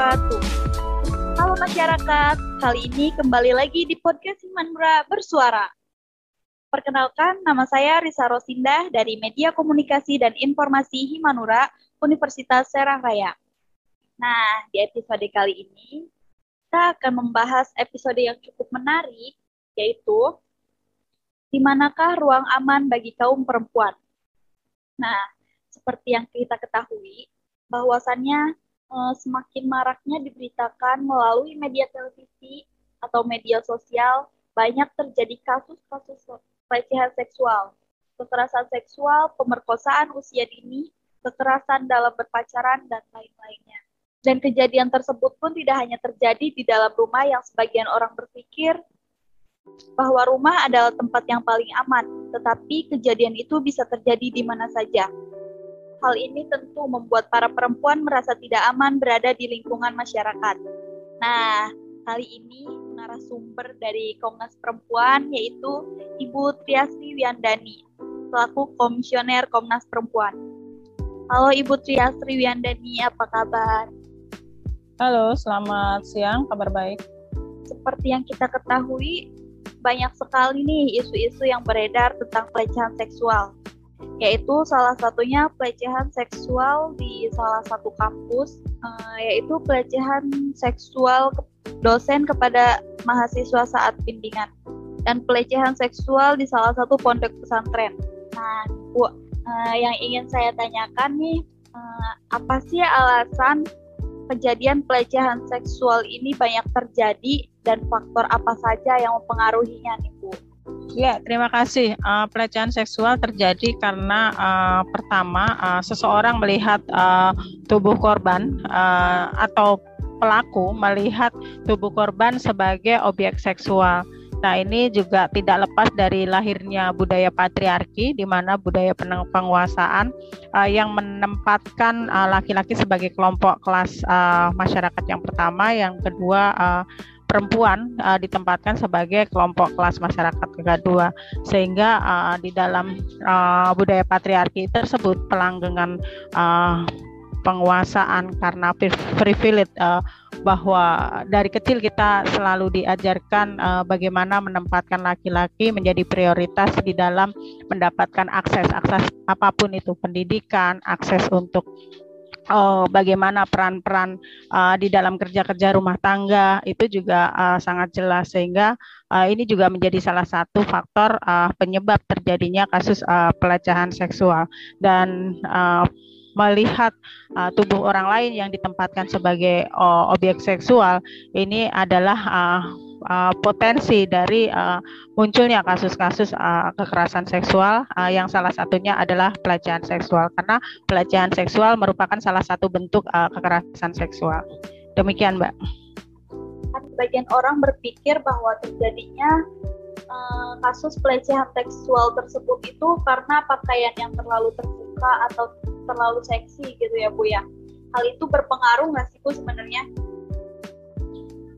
wabarakatuh. Halo masyarakat, kali ini kembali lagi di podcast Himanura Bersuara. Perkenalkan, nama saya Risa Rosindah dari Media Komunikasi dan Informasi Himanura, Universitas Serang Raya. Nah, di episode kali ini, kita akan membahas episode yang cukup menarik, yaitu di manakah ruang aman bagi kaum perempuan. Nah, seperti yang kita ketahui, bahwasannya uh, semakin maraknya diberitakan melalui media televisi atau media sosial, banyak terjadi kasus-kasus pelecehan seksual, kekerasan seksual, pemerkosaan usia dini, kekerasan dalam berpacaran, dan lain-lainnya. Dan kejadian tersebut pun tidak hanya terjadi di dalam rumah yang sebagian orang berpikir bahwa rumah adalah tempat yang paling aman, tetapi kejadian itu bisa terjadi di mana saja, Hal ini tentu membuat para perempuan merasa tidak aman berada di lingkungan masyarakat. Nah, kali ini narasumber dari Komnas Perempuan yaitu Ibu Triasri Wiandani, selaku Komisioner Komnas Perempuan. Halo Ibu Triasri Wiandani, apa kabar? Halo, selamat siang, kabar baik. Seperti yang kita ketahui, banyak sekali nih isu-isu yang beredar tentang pelecehan seksual yaitu salah satunya pelecehan seksual di salah satu kampus, uh, yaitu pelecehan seksual dosen kepada mahasiswa saat bimbingan dan pelecehan seksual di salah satu pondok pesantren. Nah, Bu, uh, yang ingin saya tanyakan nih, uh, apa sih alasan kejadian pelecehan seksual ini banyak terjadi dan faktor apa saja yang mempengaruhinya nih? Ya, terima kasih. Uh, pelecehan seksual terjadi karena uh, pertama uh, seseorang melihat uh, tubuh korban uh, atau pelaku melihat tubuh korban sebagai objek seksual. Nah, ini juga tidak lepas dari lahirnya budaya patriarki di mana budaya penguasaan uh, yang menempatkan laki-laki uh, sebagai kelompok kelas uh, masyarakat yang pertama, yang kedua uh, perempuan uh, ditempatkan sebagai kelompok kelas masyarakat kedua sehingga uh, di dalam uh, budaya patriarki tersebut pelanggengan uh, penguasaan karena privilege uh, bahwa dari kecil kita selalu diajarkan uh, bagaimana menempatkan laki-laki menjadi prioritas di dalam mendapatkan akses akses apa pun itu pendidikan akses untuk oh, bagaimana peran-peran uh, di dalam kerja-kerja rumah tangga itu juga uh, sangat jelas. Sehingga uh, ini juga menjadi salah satu faktor uh, penyebab terjadinya kasus uh, pelecehan seksual. Dan uh, melihat uh, tubuh orang lain yang ditempatkan sebagai uh, objek seksual ini adalah uh, uh, potensi dari uh, munculnya kasus-kasus uh, kekerasan seksual uh, yang salah satunya adalah pelecehan seksual karena pelecehan seksual merupakan salah satu bentuk uh, kekerasan seksual. Demikian, Mbak. Sebagian orang berpikir bahwa terjadinya uh, kasus pelecehan seksual tersebut itu karena pakaian yang terlalu terbuka atau terlalu seksi gitu ya Bu ya. Hal itu berpengaruh nggak sih Bu sebenarnya?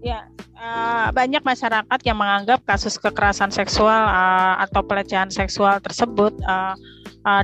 Ya, uh, banyak masyarakat yang menganggap kasus kekerasan seksual uh, atau pelecehan seksual tersebut uh, uh,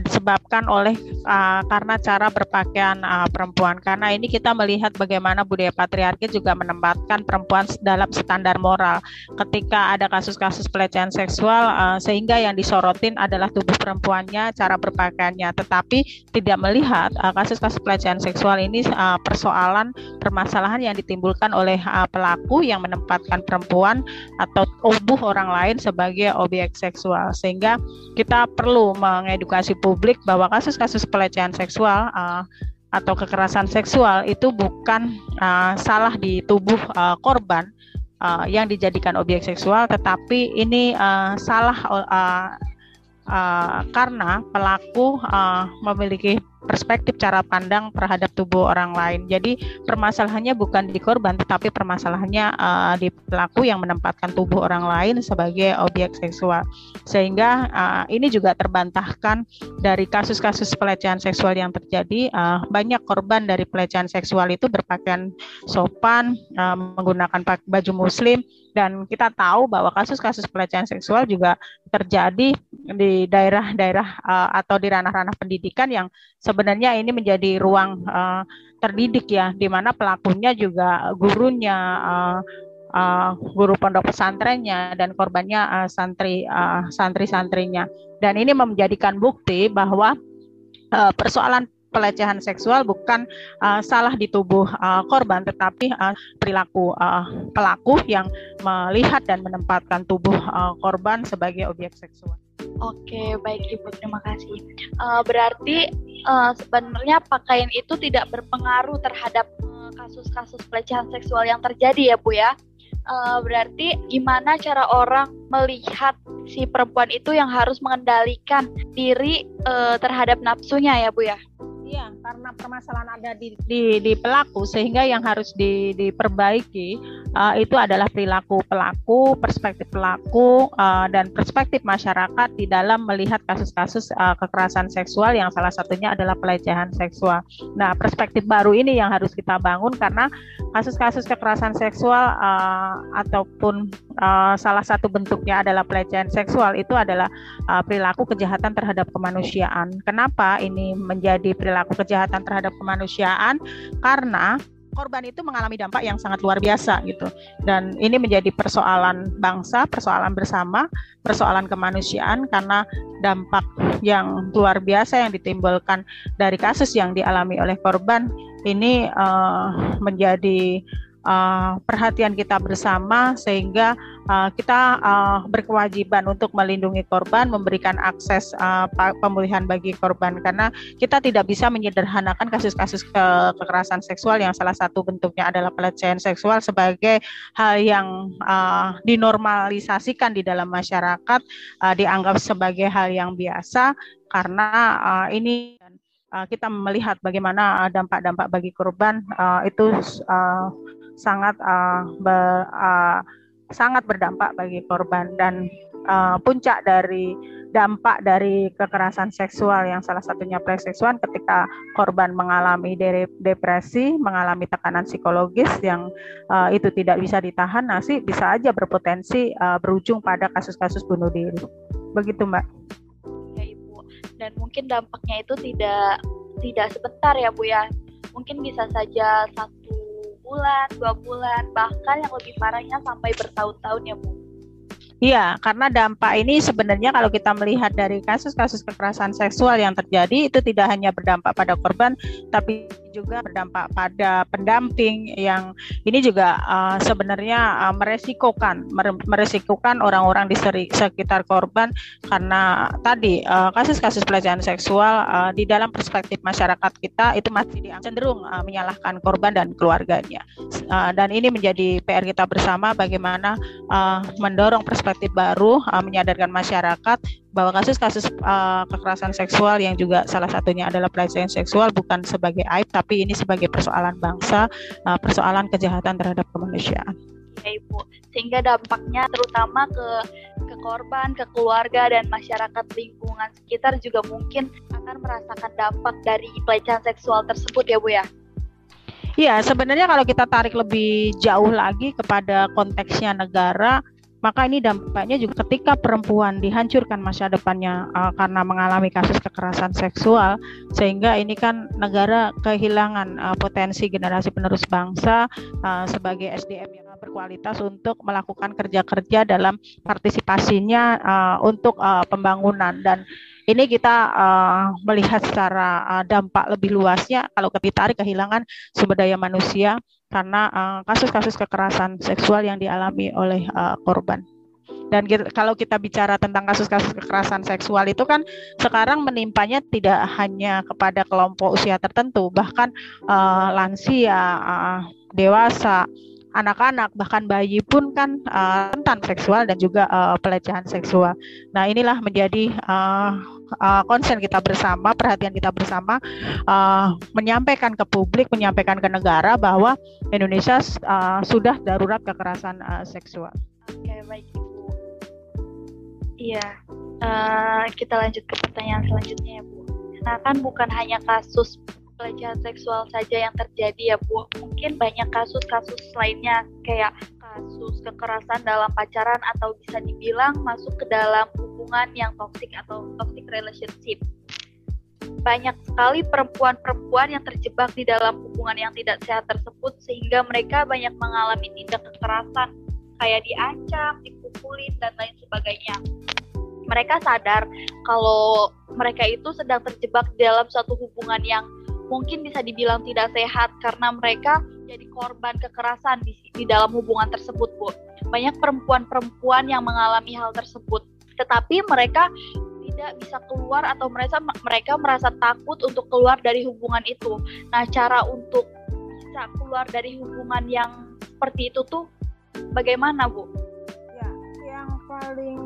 disebabkan oleh uh, karena cara berpakaian uh, perempuan. Karena ini kita melihat bagaimana budaya patriarki juga menempatkan perempuan dalam standar moral. Ketika ada kasus-kasus pelecehan seksual, uh, sehingga yang disorotin adalah tubuh perempuannya, cara berpakaiannya, tetapi tidak melihat kasus-kasus uh, pelecehan seksual ini uh, persoalan permasalahan yang ditimbulkan oleh uh, pelaku yang menempatkan perempuan atau tubuh orang lain sebagai objek seksual. Sehingga kita perlu mengedukasi edukasi publik bahwa kasus-kasus pelecehan seksual uh, atau kekerasan seksual itu bukan uh, salah di tubuh uh, korban uh, yang dijadikan objek seksual, tetapi ini uh, salah uh, uh, karena pelaku uh, memiliki perspektif cara pandang terhadap tubuh orang lain. Jadi permasalahannya bukan di korban, tetapi permasalahannya uh, di pelaku yang menempatkan tubuh orang lain sebagai objek seksual. Sehingga uh, ini juga terbantahkan dari kasus-kasus pelecehan seksual yang terjadi. Uh, banyak korban dari pelecehan seksual itu berpakaian sopan, uh, menggunakan baju muslim, dan kita tahu bahwa kasus-kasus pelecehan seksual juga terjadi di daerah-daerah uh, atau di ranah-ranah pendidikan yang sebenarnya ini menjadi ruang uh, terdidik ya, di mana pelakunya juga gurunya, uh, uh, guru pondok pesantrennya dan korbannya uh, santri uh, santri-santrinya. Dan ini menjadikan bukti bahwa uh, persoalan pelecehan seksual bukan uh, salah di tubuh uh, korban tetapi uh, perilaku uh, pelaku yang melihat dan menempatkan tubuh uh, korban sebagai objek seksual. Oke, baik Ibu, terima kasih. Uh, berarti uh, sebenarnya pakaian itu tidak berpengaruh terhadap kasus-kasus pelecehan seksual yang terjadi ya Bu ya. Uh, berarti gimana cara orang melihat si perempuan itu yang harus mengendalikan diri uh, terhadap nafsunya ya Bu ya? Iya, karena permasalahan ada di, di, di pelaku sehingga yang harus di, diperbaiki uh, itu adalah perilaku pelaku, perspektif pelaku uh, dan perspektif masyarakat di dalam melihat kasus-kasus uh, kekerasan seksual yang salah satunya adalah pelecehan seksual. Nah, perspektif baru ini yang harus kita bangun karena kasus-kasus kekerasan seksual uh, ataupun uh, salah satu bentuknya adalah pelecehan seksual itu adalah uh, perilaku kejahatan terhadap kemanusiaan. Kenapa ini menjadi perilaku perilaku kejahatan terhadap kemanusiaan karena korban itu mengalami dampak yang sangat luar biasa gitu. Dan ini menjadi persoalan bangsa, persoalan bersama, persoalan kemanusiaan karena dampak yang luar biasa yang ditimbulkan dari kasus yang dialami oleh korban ini uh, menjadi uh, perhatian kita bersama sehingga uh, kita uh, berkewajiban untuk melindungi korban, memberikan akses uh, pemulihan bagi korban. Karena kita tidak bisa menyederhanakan kasus-kasus ke kekerasan seksual yang salah satu bentuknya adalah pelecehan seksual sebagai hal yang uh, dinormalisasikan di dalam masyarakat uh, dianggap sebagai hal yang biasa. Karena uh, ini kita melihat bagaimana dampak-dampak bagi korban itu sangat uh, ber, uh, sangat berdampak bagi korban dan uh, puncak dari dampak dari kekerasan seksual yang salah satunya pelecehan seksual ketika korban mengalami depresi, mengalami tekanan psikologis yang uh, itu tidak bisa ditahan, sih bisa aja berpotensi uh, berujung pada kasus-kasus bunuh diri. Begitu, Mbak. Ya, Ibu. Dan mungkin dampaknya itu tidak tidak sebentar ya, Bu ya. Mungkin bisa saja satu bulan, dua bulan, bahkan yang lebih parahnya sampai bertahun-tahun ya Bu. Iya, karena dampak ini sebenarnya kalau kita melihat dari kasus-kasus kekerasan seksual yang terjadi itu tidak hanya berdampak pada korban, tapi juga berdampak pada pendamping yang ini juga uh, sebenarnya uh, meresikokan meresikokan orang-orang di sekitar korban karena tadi uh, kasus-kasus pelecehan seksual uh, di dalam perspektif masyarakat kita itu masih cenderung uh, menyalahkan korban dan keluarganya. Uh, dan ini menjadi PR kita bersama bagaimana uh, mendorong perspektif baru uh, menyadarkan masyarakat bahwa kasus-kasus uh, kekerasan seksual yang juga salah satunya adalah pelecehan seksual bukan sebagai aib tapi ini sebagai persoalan bangsa, uh, persoalan kejahatan terhadap kemanusiaan. Ya Ibu, sehingga dampaknya terutama ke ke korban, ke keluarga dan masyarakat lingkungan sekitar juga mungkin akan merasakan dampak dari pelecehan seksual tersebut ya Bu ya. Iya, sebenarnya kalau kita tarik lebih jauh lagi kepada konteksnya negara, maka ini dampaknya juga ketika perempuan dihancurkan masa depannya uh, karena mengalami kasus kekerasan seksual sehingga ini kan negara kehilangan uh, potensi generasi penerus bangsa uh, sebagai SDM yang berkualitas untuk melakukan kerja-kerja dalam partisipasinya uh, untuk uh, pembangunan. Dan ini kita uh, melihat secara uh, dampak lebih luasnya kalau kita kehilangan sumber daya manusia karena eh, kasus-kasus uh, kekerasan seksual yang dialami oleh uh, korban. Dan kita, kalau kita bicara tentang kasus-kasus kekerasan seksual itu kan sekarang menimpanya tidak hanya kepada kelompok usia tertentu, bahkan uh, lansia, uh, dewasa, anak-anak bahkan bayi pun kan uh, rentan seksual dan juga uh, pelecehan seksual. Nah inilah menjadi uh, uh, kita bersama, perhatian kita bersama, uh, menyampaikan ke publik, menyampaikan ke negara bahwa Indonesia uh, sudah darurat kekerasan uh, seksual. Oke baik ibu. Iya, uh, kita lanjut ke pertanyaan selanjutnya ya bu. Nah kan bukan hanya kasus pelecehan seksual saja yang terjadi ya Bu. Mungkin banyak kasus-kasus lainnya kayak kasus kekerasan dalam pacaran atau bisa dibilang masuk ke dalam hubungan yang toxic atau toxic relationship. Banyak sekali perempuan-perempuan yang terjebak di dalam hubungan yang tidak sehat tersebut sehingga mereka banyak mengalami tindak kekerasan kayak diancam, dipukulin dan lain sebagainya. Mereka sadar kalau mereka itu sedang terjebak dalam suatu hubungan yang mungkin bisa dibilang tidak sehat karena mereka jadi korban kekerasan di, di dalam hubungan tersebut, Bu. Banyak perempuan-perempuan yang mengalami hal tersebut, tetapi mereka tidak bisa keluar atau mereka mereka merasa takut untuk keluar dari hubungan itu. Nah, cara untuk bisa keluar dari hubungan yang seperti itu tuh bagaimana, Bu? Ya, yang paling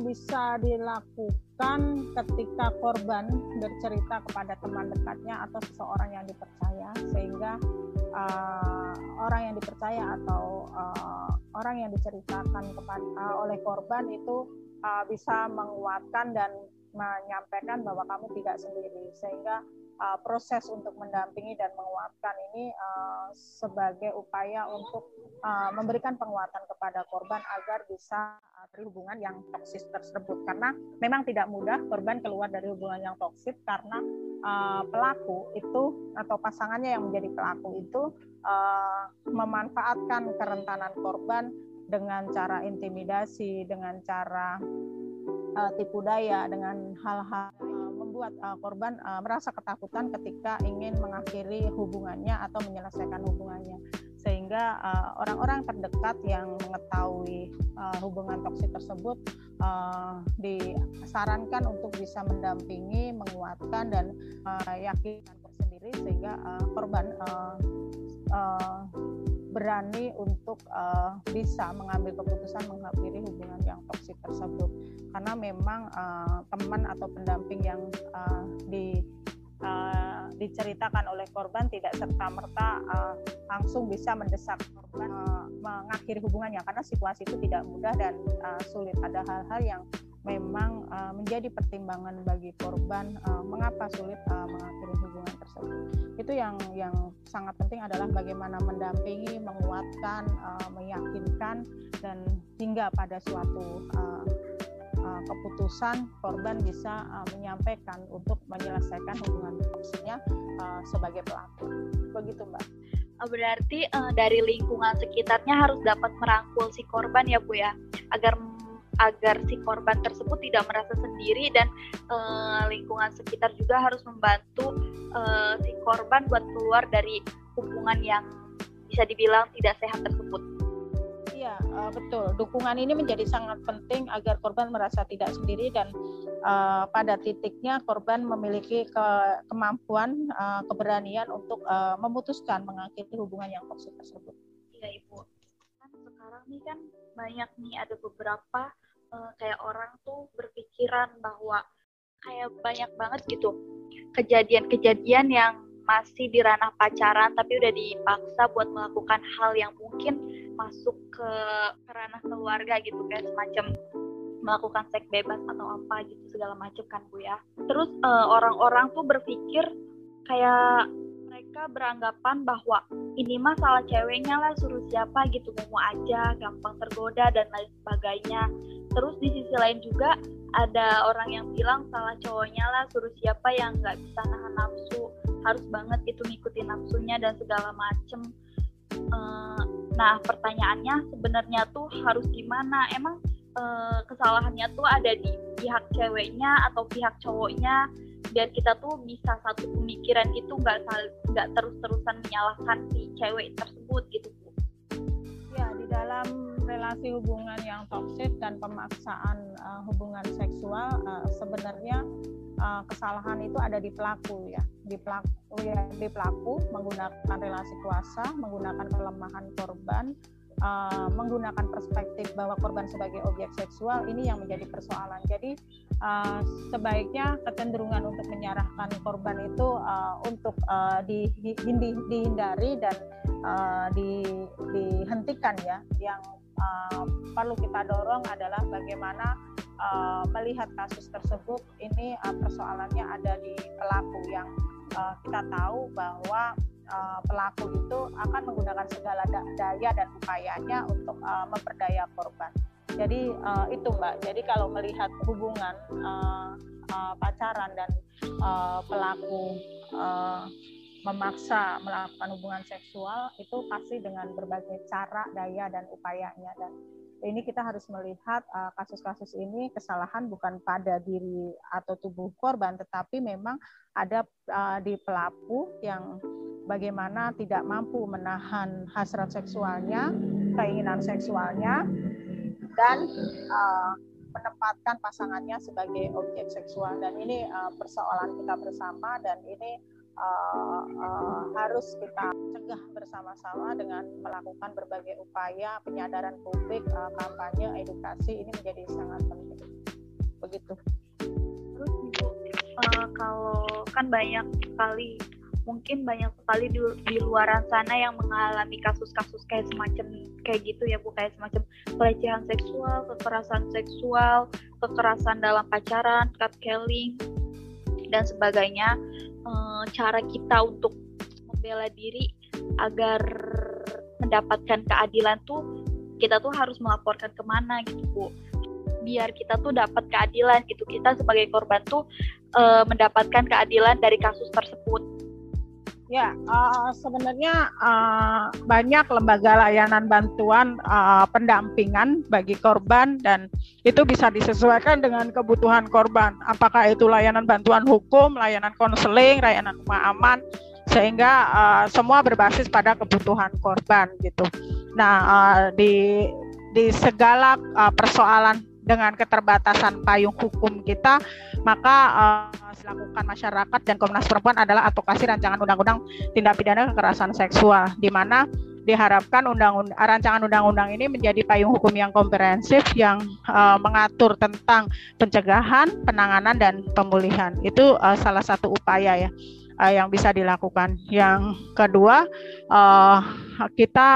bisa dilakukan ketika korban bercerita kepada teman dekatnya atau seseorang yang dipercaya sehingga uh, orang yang dipercaya atau uh, orang yang diceritakan kepada uh, oleh korban itu uh, bisa menguatkan dan menyampaikan bahwa kamu tidak sendiri. Sehingga uh, proses untuk mendampingi dan menguatkan ini uh, sebagai upaya untuk uh, memberikan penguatan kepada korban agar bisa uh, hubungan yang toksis tersebut. Karena memang tidak mudah korban keluar dari hubungan yang toksik karena uh, pelaku itu atau pasangannya yang menjadi pelaku itu uh, memanfaatkan kerentanan korban dengan cara intimidasi, dengan cara uh, tipu daya, dengan hal-hal membuat uh, korban uh, merasa ketakutan ketika ingin mengakhiri hubungannya atau menyelesaikan hubungannya. Sehingga orang-orang uh, terdekat yang mengetahui uh, hubungan toksik tersebut uh, disarankan untuk bisa mendampingi, menguatkan dan uh, yakinkan tersendiri sehingga uh, korban uh, uh, berani untuk uh, bisa mengambil keputusan mengakhiri hubungan yang toksik tersebut. Karena memang uh, teman atau pendamping yang uh, di uh, diceritakan oleh korban tidak serta merta uh, langsung bisa mendesak korban uh, mengakhiri hubungannya. Karena situasi itu tidak mudah dan uh, sulit. Ada hal-hal yang memang uh, menjadi pertimbangan bagi korban uh, mengapa sulit uh, mengakhiri hubungan tersebut. Itu yang yang sangat penting adalah bagaimana mendampingi, menguatkan, uh, meyakinkan dan hingga pada suatu uh, uh, keputusan korban bisa uh, menyampaikan untuk menyelesaikan hubungan toksiknya uh, sebagai pelaku. Begitu, Mbak. Berarti uh, dari lingkungan sekitarnya harus dapat merangkul si korban ya, Bu ya, agar agar si korban tersebut tidak merasa sendiri dan uh, lingkungan sekitar juga harus membantu uh, si korban buat keluar dari hubungan yang bisa dibilang tidak sehat tersebut. Iya, uh, betul. Dukungan ini menjadi sangat penting agar korban merasa tidak sendiri dan uh, pada titiknya korban memiliki ke kemampuan, uh, keberanian untuk uh, memutuskan mengakhiri hubungan yang toksik tersebut. Sekarang nih kan banyak nih ada beberapa uh, kayak orang tuh berpikiran bahwa kayak banyak banget gitu kejadian-kejadian yang masih di ranah pacaran tapi udah dipaksa buat melakukan hal yang mungkin masuk ke, ke ranah keluarga gitu kayak semacam melakukan seks bebas atau apa gitu segala macam kan bu ya. Terus uh, orang-orang tuh berpikir kayak mereka beranggapan bahwa ini mah salah ceweknya lah suruh siapa gitu mau aja gampang tergoda dan lain sebagainya. Terus di sisi lain juga ada orang yang bilang salah cowoknya lah suruh siapa yang nggak bisa nahan nafsu. Harus banget itu ngikutin nafsunya dan segala macem. Uh, nah pertanyaannya sebenarnya tuh harus gimana? Emang uh, kesalahannya tuh ada di pihak ceweknya atau pihak cowoknya biar kita tuh bisa satu pemikiran itu nggak nggak terus-terusan menyalahkan si cewek tersebut gitu bu. Ya di dalam relasi hubungan yang toksik dan pemaksaan uh, hubungan seksual uh, sebenarnya uh, kesalahan itu ada di pelaku ya. Di pelaku ya di pelaku menggunakan relasi kuasa menggunakan kelemahan korban uh, menggunakan perspektif bahwa korban sebagai objek seksual ini yang menjadi persoalan. Jadi uh, sebaiknya kecenderungan untuk menyerahkan korban itu uh, untuk uh, dihindari dan uh, di, dihentikan ya. Yang uh, perlu kita dorong adalah bagaimana uh, melihat kasus tersebut ini uh, persoalannya ada di pelaku yang uh, kita tahu bahwa uh, pelaku itu akan menggunakan segala daya dan upayanya untuk uh, memperdaya korban. Jadi uh, itu Mbak. Jadi kalau melihat hubungan uh, uh, pacaran dan uh, pelaku uh, memaksa melakukan hubungan seksual itu pasti dengan berbagai cara, daya dan upayanya dan ini kita harus melihat kasus-kasus uh, ini kesalahan bukan pada diri atau tubuh korban tetapi memang ada uh, di pelaku yang bagaimana tidak mampu menahan hasrat seksualnya, keinginan seksualnya dan uh, menempatkan pasangannya sebagai objek seksual dan ini uh, persoalan kita bersama dan ini uh, uh, harus kita cegah bersama-sama dengan melakukan berbagai upaya penyadaran publik, uh, kampanye, edukasi ini menjadi sangat penting. Begitu. Terus uh, kalau kan banyak sekali mungkin banyak sekali di, di luaran sana yang mengalami kasus-kasus kayak semacam kayak gitu ya bu. Kayak semacam pelecehan seksual kekerasan seksual kekerasan dalam pacaran catcalling dan sebagainya. E, cara kita untuk membela diri agar mendapatkan keadilan tuh kita tuh harus melaporkan ke mana gitu bu. Biar kita tuh dapat keadilan gitu. Kita sebagai korban tuh e, mendapatkan keadilan dari kasus tersebut Ya, uh, sebenarnya uh, banyak lembaga layanan bantuan uh, pendampingan bagi korban dan itu bisa disesuaikan dengan kebutuhan korban. Apakah itu layanan bantuan hukum, layanan konseling, layanan rumah aman, sehingga uh, semua berbasis pada kebutuhan korban gitu. Nah, uh, di di segala uh, persoalan dengan keterbatasan payung hukum kita, maka uh, dilakukan masyarakat dan Komnas Perempuan adalah advokasi rancangan undang-undang tindak pidana kekerasan seksual, di mana diharapkan undang rancangan undang-undang ini menjadi payung hukum yang komprehensif yang uh, mengatur tentang pencegahan, penanganan dan pemulihan. Itu uh, salah satu upaya ya yang bisa dilakukan. Yang kedua, kita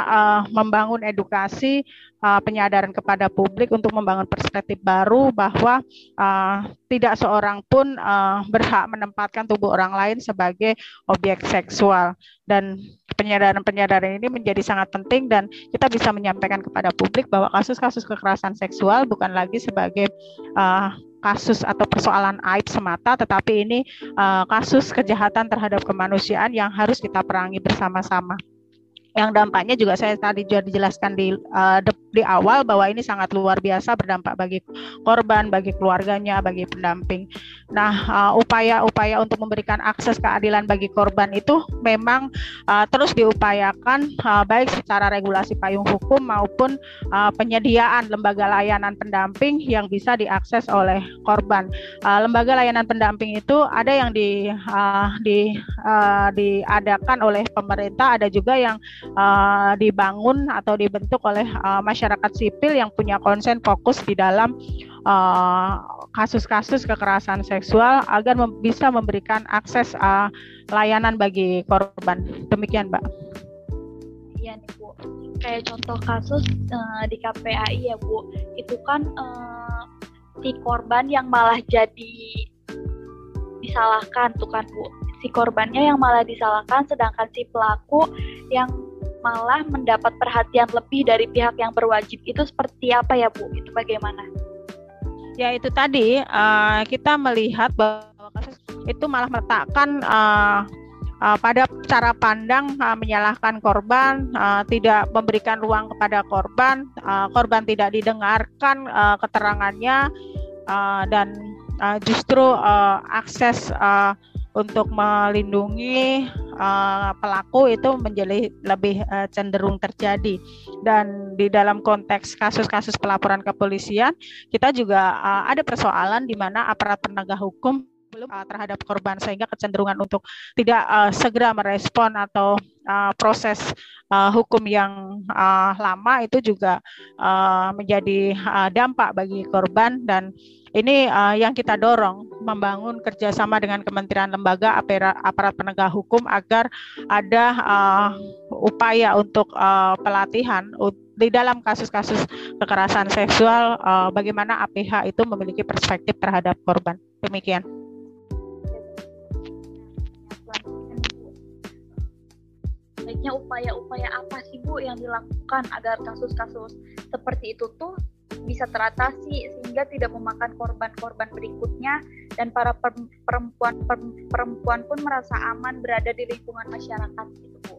membangun edukasi uh, penyadaran kepada publik untuk membangun perspektif baru bahwa uh, tidak seorang pun uh, berhak menempatkan tubuh orang lain sebagai objek seksual. Dan penyadaran-penyadaran ini menjadi sangat penting dan kita bisa menyampaikan kepada publik bahwa kasus-kasus kekerasan seksual bukan lagi sebagai uh, kasus atau persoalan aib semata, tetapi ini uh, kasus kejahatan terhadap kemanusiaan yang harus kita perangi bersama-sama yang dampaknya juga saya tadi juga dijelaskan di uh, di awal bahwa ini sangat luar biasa berdampak bagi korban, bagi keluarganya, bagi pendamping. Nah, upaya upaya-upaya untuk memberikan akses keadilan bagi korban itu memang uh, terus diupayakan uh, baik secara regulasi payung hukum maupun uh, penyediaan lembaga layanan pendamping yang bisa diakses oleh korban. Uh, lembaga layanan pendamping itu ada yang di uh, di uh, diadakan oleh pemerintah, ada juga yang uh, dibangun atau dibentuk oleh uh, masyarakat sipil yang punya konsen fokus di dalam kasus-kasus uh, kekerasan seksual agar mem bisa memberikan akses uh, layanan bagi korban. Demikian, Mbak. Iya Bu. Kayak contoh kasus uh, di KPAI ya Bu, itu kan uh, si korban yang malah jadi disalahkan tuh kan Bu. Si korbannya yang malah disalahkan sedangkan si pelaku yang malah mendapat perhatian lebih dari pihak yang berwajib itu seperti apa ya Bu? Itu bagaimana? Ya itu tadi uh, kita melihat bahwa kasus itu malah meletakkan uh, uh, pada cara pandang uh, menyalahkan korban, uh, tidak memberikan ruang kepada korban, uh, korban tidak didengarkan uh, keterangannya uh, dan uh, justru uh, akses uh, untuk melindungi uh, pelaku itu menjadi lebih uh, cenderung terjadi. Dan di dalam konteks kasus-kasus pelaporan kepolisian kita juga uh, ada persoalan di mana aparat penegak hukum belum uh, terhadap korban sehingga kecenderungan untuk tidak uh, segera merespon atau uh, proses uh, hukum yang uh, lama itu juga uh, menjadi uh, dampak bagi korban dan ini uh, yang kita dorong membangun kerjasama dengan kementerian lembaga aparat penegak hukum agar ada uh, upaya untuk uh, pelatihan di dalam kasus-kasus kekerasan seksual uh, bagaimana APH itu memiliki perspektif terhadap korban. Demikian. Baiknya upaya-upaya apa sih Bu yang dilakukan agar kasus-kasus seperti itu tuh bisa teratasi sehingga tidak memakan korban-korban berikutnya dan para perempuan perempuan pun merasa aman berada di lingkungan masyarakat gitu Bu.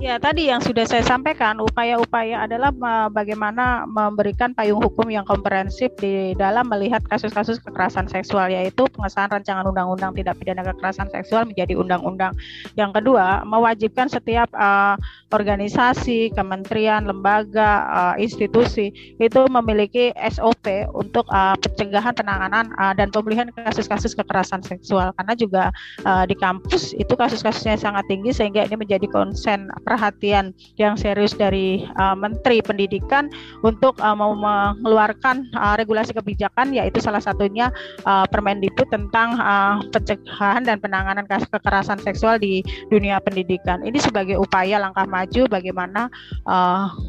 Ya, tadi yang sudah saya sampaikan, upaya-upaya adalah bagaimana memberikan payung hukum yang komprehensif di dalam melihat kasus-kasus kekerasan seksual, yaitu pengesahan rancangan undang-undang tidak pidana kekerasan seksual menjadi undang-undang. Yang kedua, mewajibkan setiap uh, organisasi, kementerian, lembaga, uh, institusi itu memiliki SOP untuk uh, pencegahan, penanganan, uh, dan pemulihan kasus-kasus kekerasan seksual. Karena juga uh, di kampus itu kasus-kasusnya sangat tinggi sehingga ini menjadi konsen perhatian yang serius dari uh, Menteri Pendidikan untuk uh, mau mengeluarkan uh, regulasi kebijakan yaitu salah satunya uh, Permendikbud tentang uh, pencegahan dan penanganan kasus kekerasan seksual di dunia pendidikan. Ini sebagai upaya langkah maju bagaimana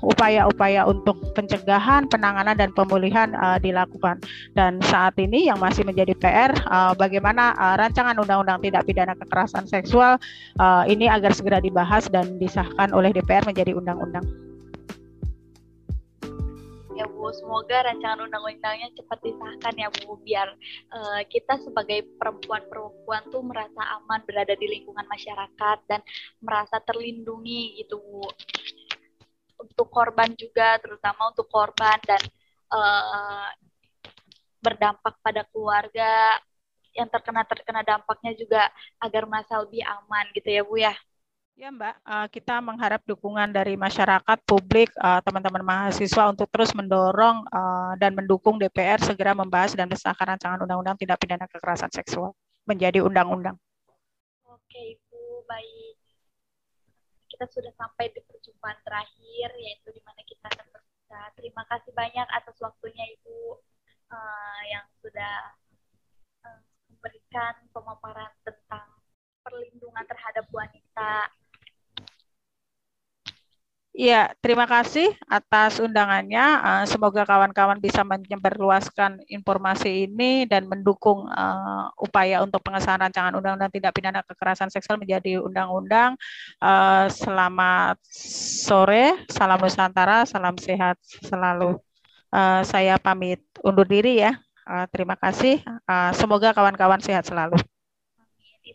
upaya-upaya uh, untuk pencegahan, penanganan dan pemulihan uh, dilakukan. Dan saat ini yang masih menjadi PR uh, bagaimana uh, rancangan undang-undang tidak pidana kekerasan seksual uh, ini agar segera dibahas dan disahkan disahkan oleh DPR menjadi undang-undang. Ya Bu, semoga rancangan undang-undangnya cepat disahkan ya Bu, biar uh, kita sebagai perempuan-perempuan tuh merasa aman berada di lingkungan masyarakat dan merasa terlindungi gitu Bu. Untuk korban juga, terutama untuk korban dan uh, berdampak pada keluarga yang terkena terkena dampaknya juga agar masa lebih aman gitu ya Bu ya. Ya Mbak, uh, kita mengharap dukungan dari masyarakat, publik, uh, teman-teman mahasiswa untuk terus mendorong uh, dan mendukung DPR segera membahas dan mensahkan rancangan undang-undang tidak pidana kekerasan seksual menjadi undang-undang. Oke Ibu, baik. Kita sudah sampai di perjumpaan terakhir, yaitu di mana kita akan berpisah. Terima kasih banyak atas waktunya Ibu yang sudah memberikan pemaparan tentang perlindungan terhadap wanita Iya, terima kasih atas undangannya. Uh, semoga kawan-kawan bisa menyebarluaskan informasi ini dan mendukung uh, upaya untuk pengesahan rancangan undang-undang tidak pidana kekerasan seksual menjadi undang-undang. Uh, selamat sore, salam Nusantara, salam sehat selalu. Saya pamit undur diri ya. Terima kasih. Semoga kawan-kawan sehat selalu.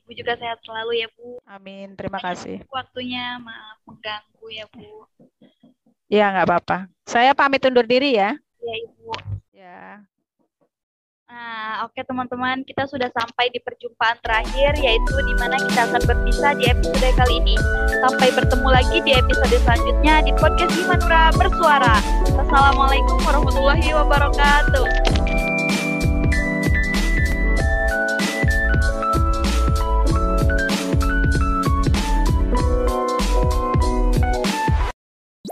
Ibu juga sehat selalu ya Bu. Amin, terima kasih. Waktunya maaf mengganggu ya Bu. Ya nggak apa-apa. Saya pamit undur diri ya. Ya Ibu. Ya. Nah, oke teman-teman, kita sudah sampai di perjumpaan terakhir yaitu di mana kita akan berpisah di episode kali ini. Sampai bertemu lagi di episode selanjutnya di podcast Himanura Bersuara. Wassalamualaikum warahmatullahi wabarakatuh.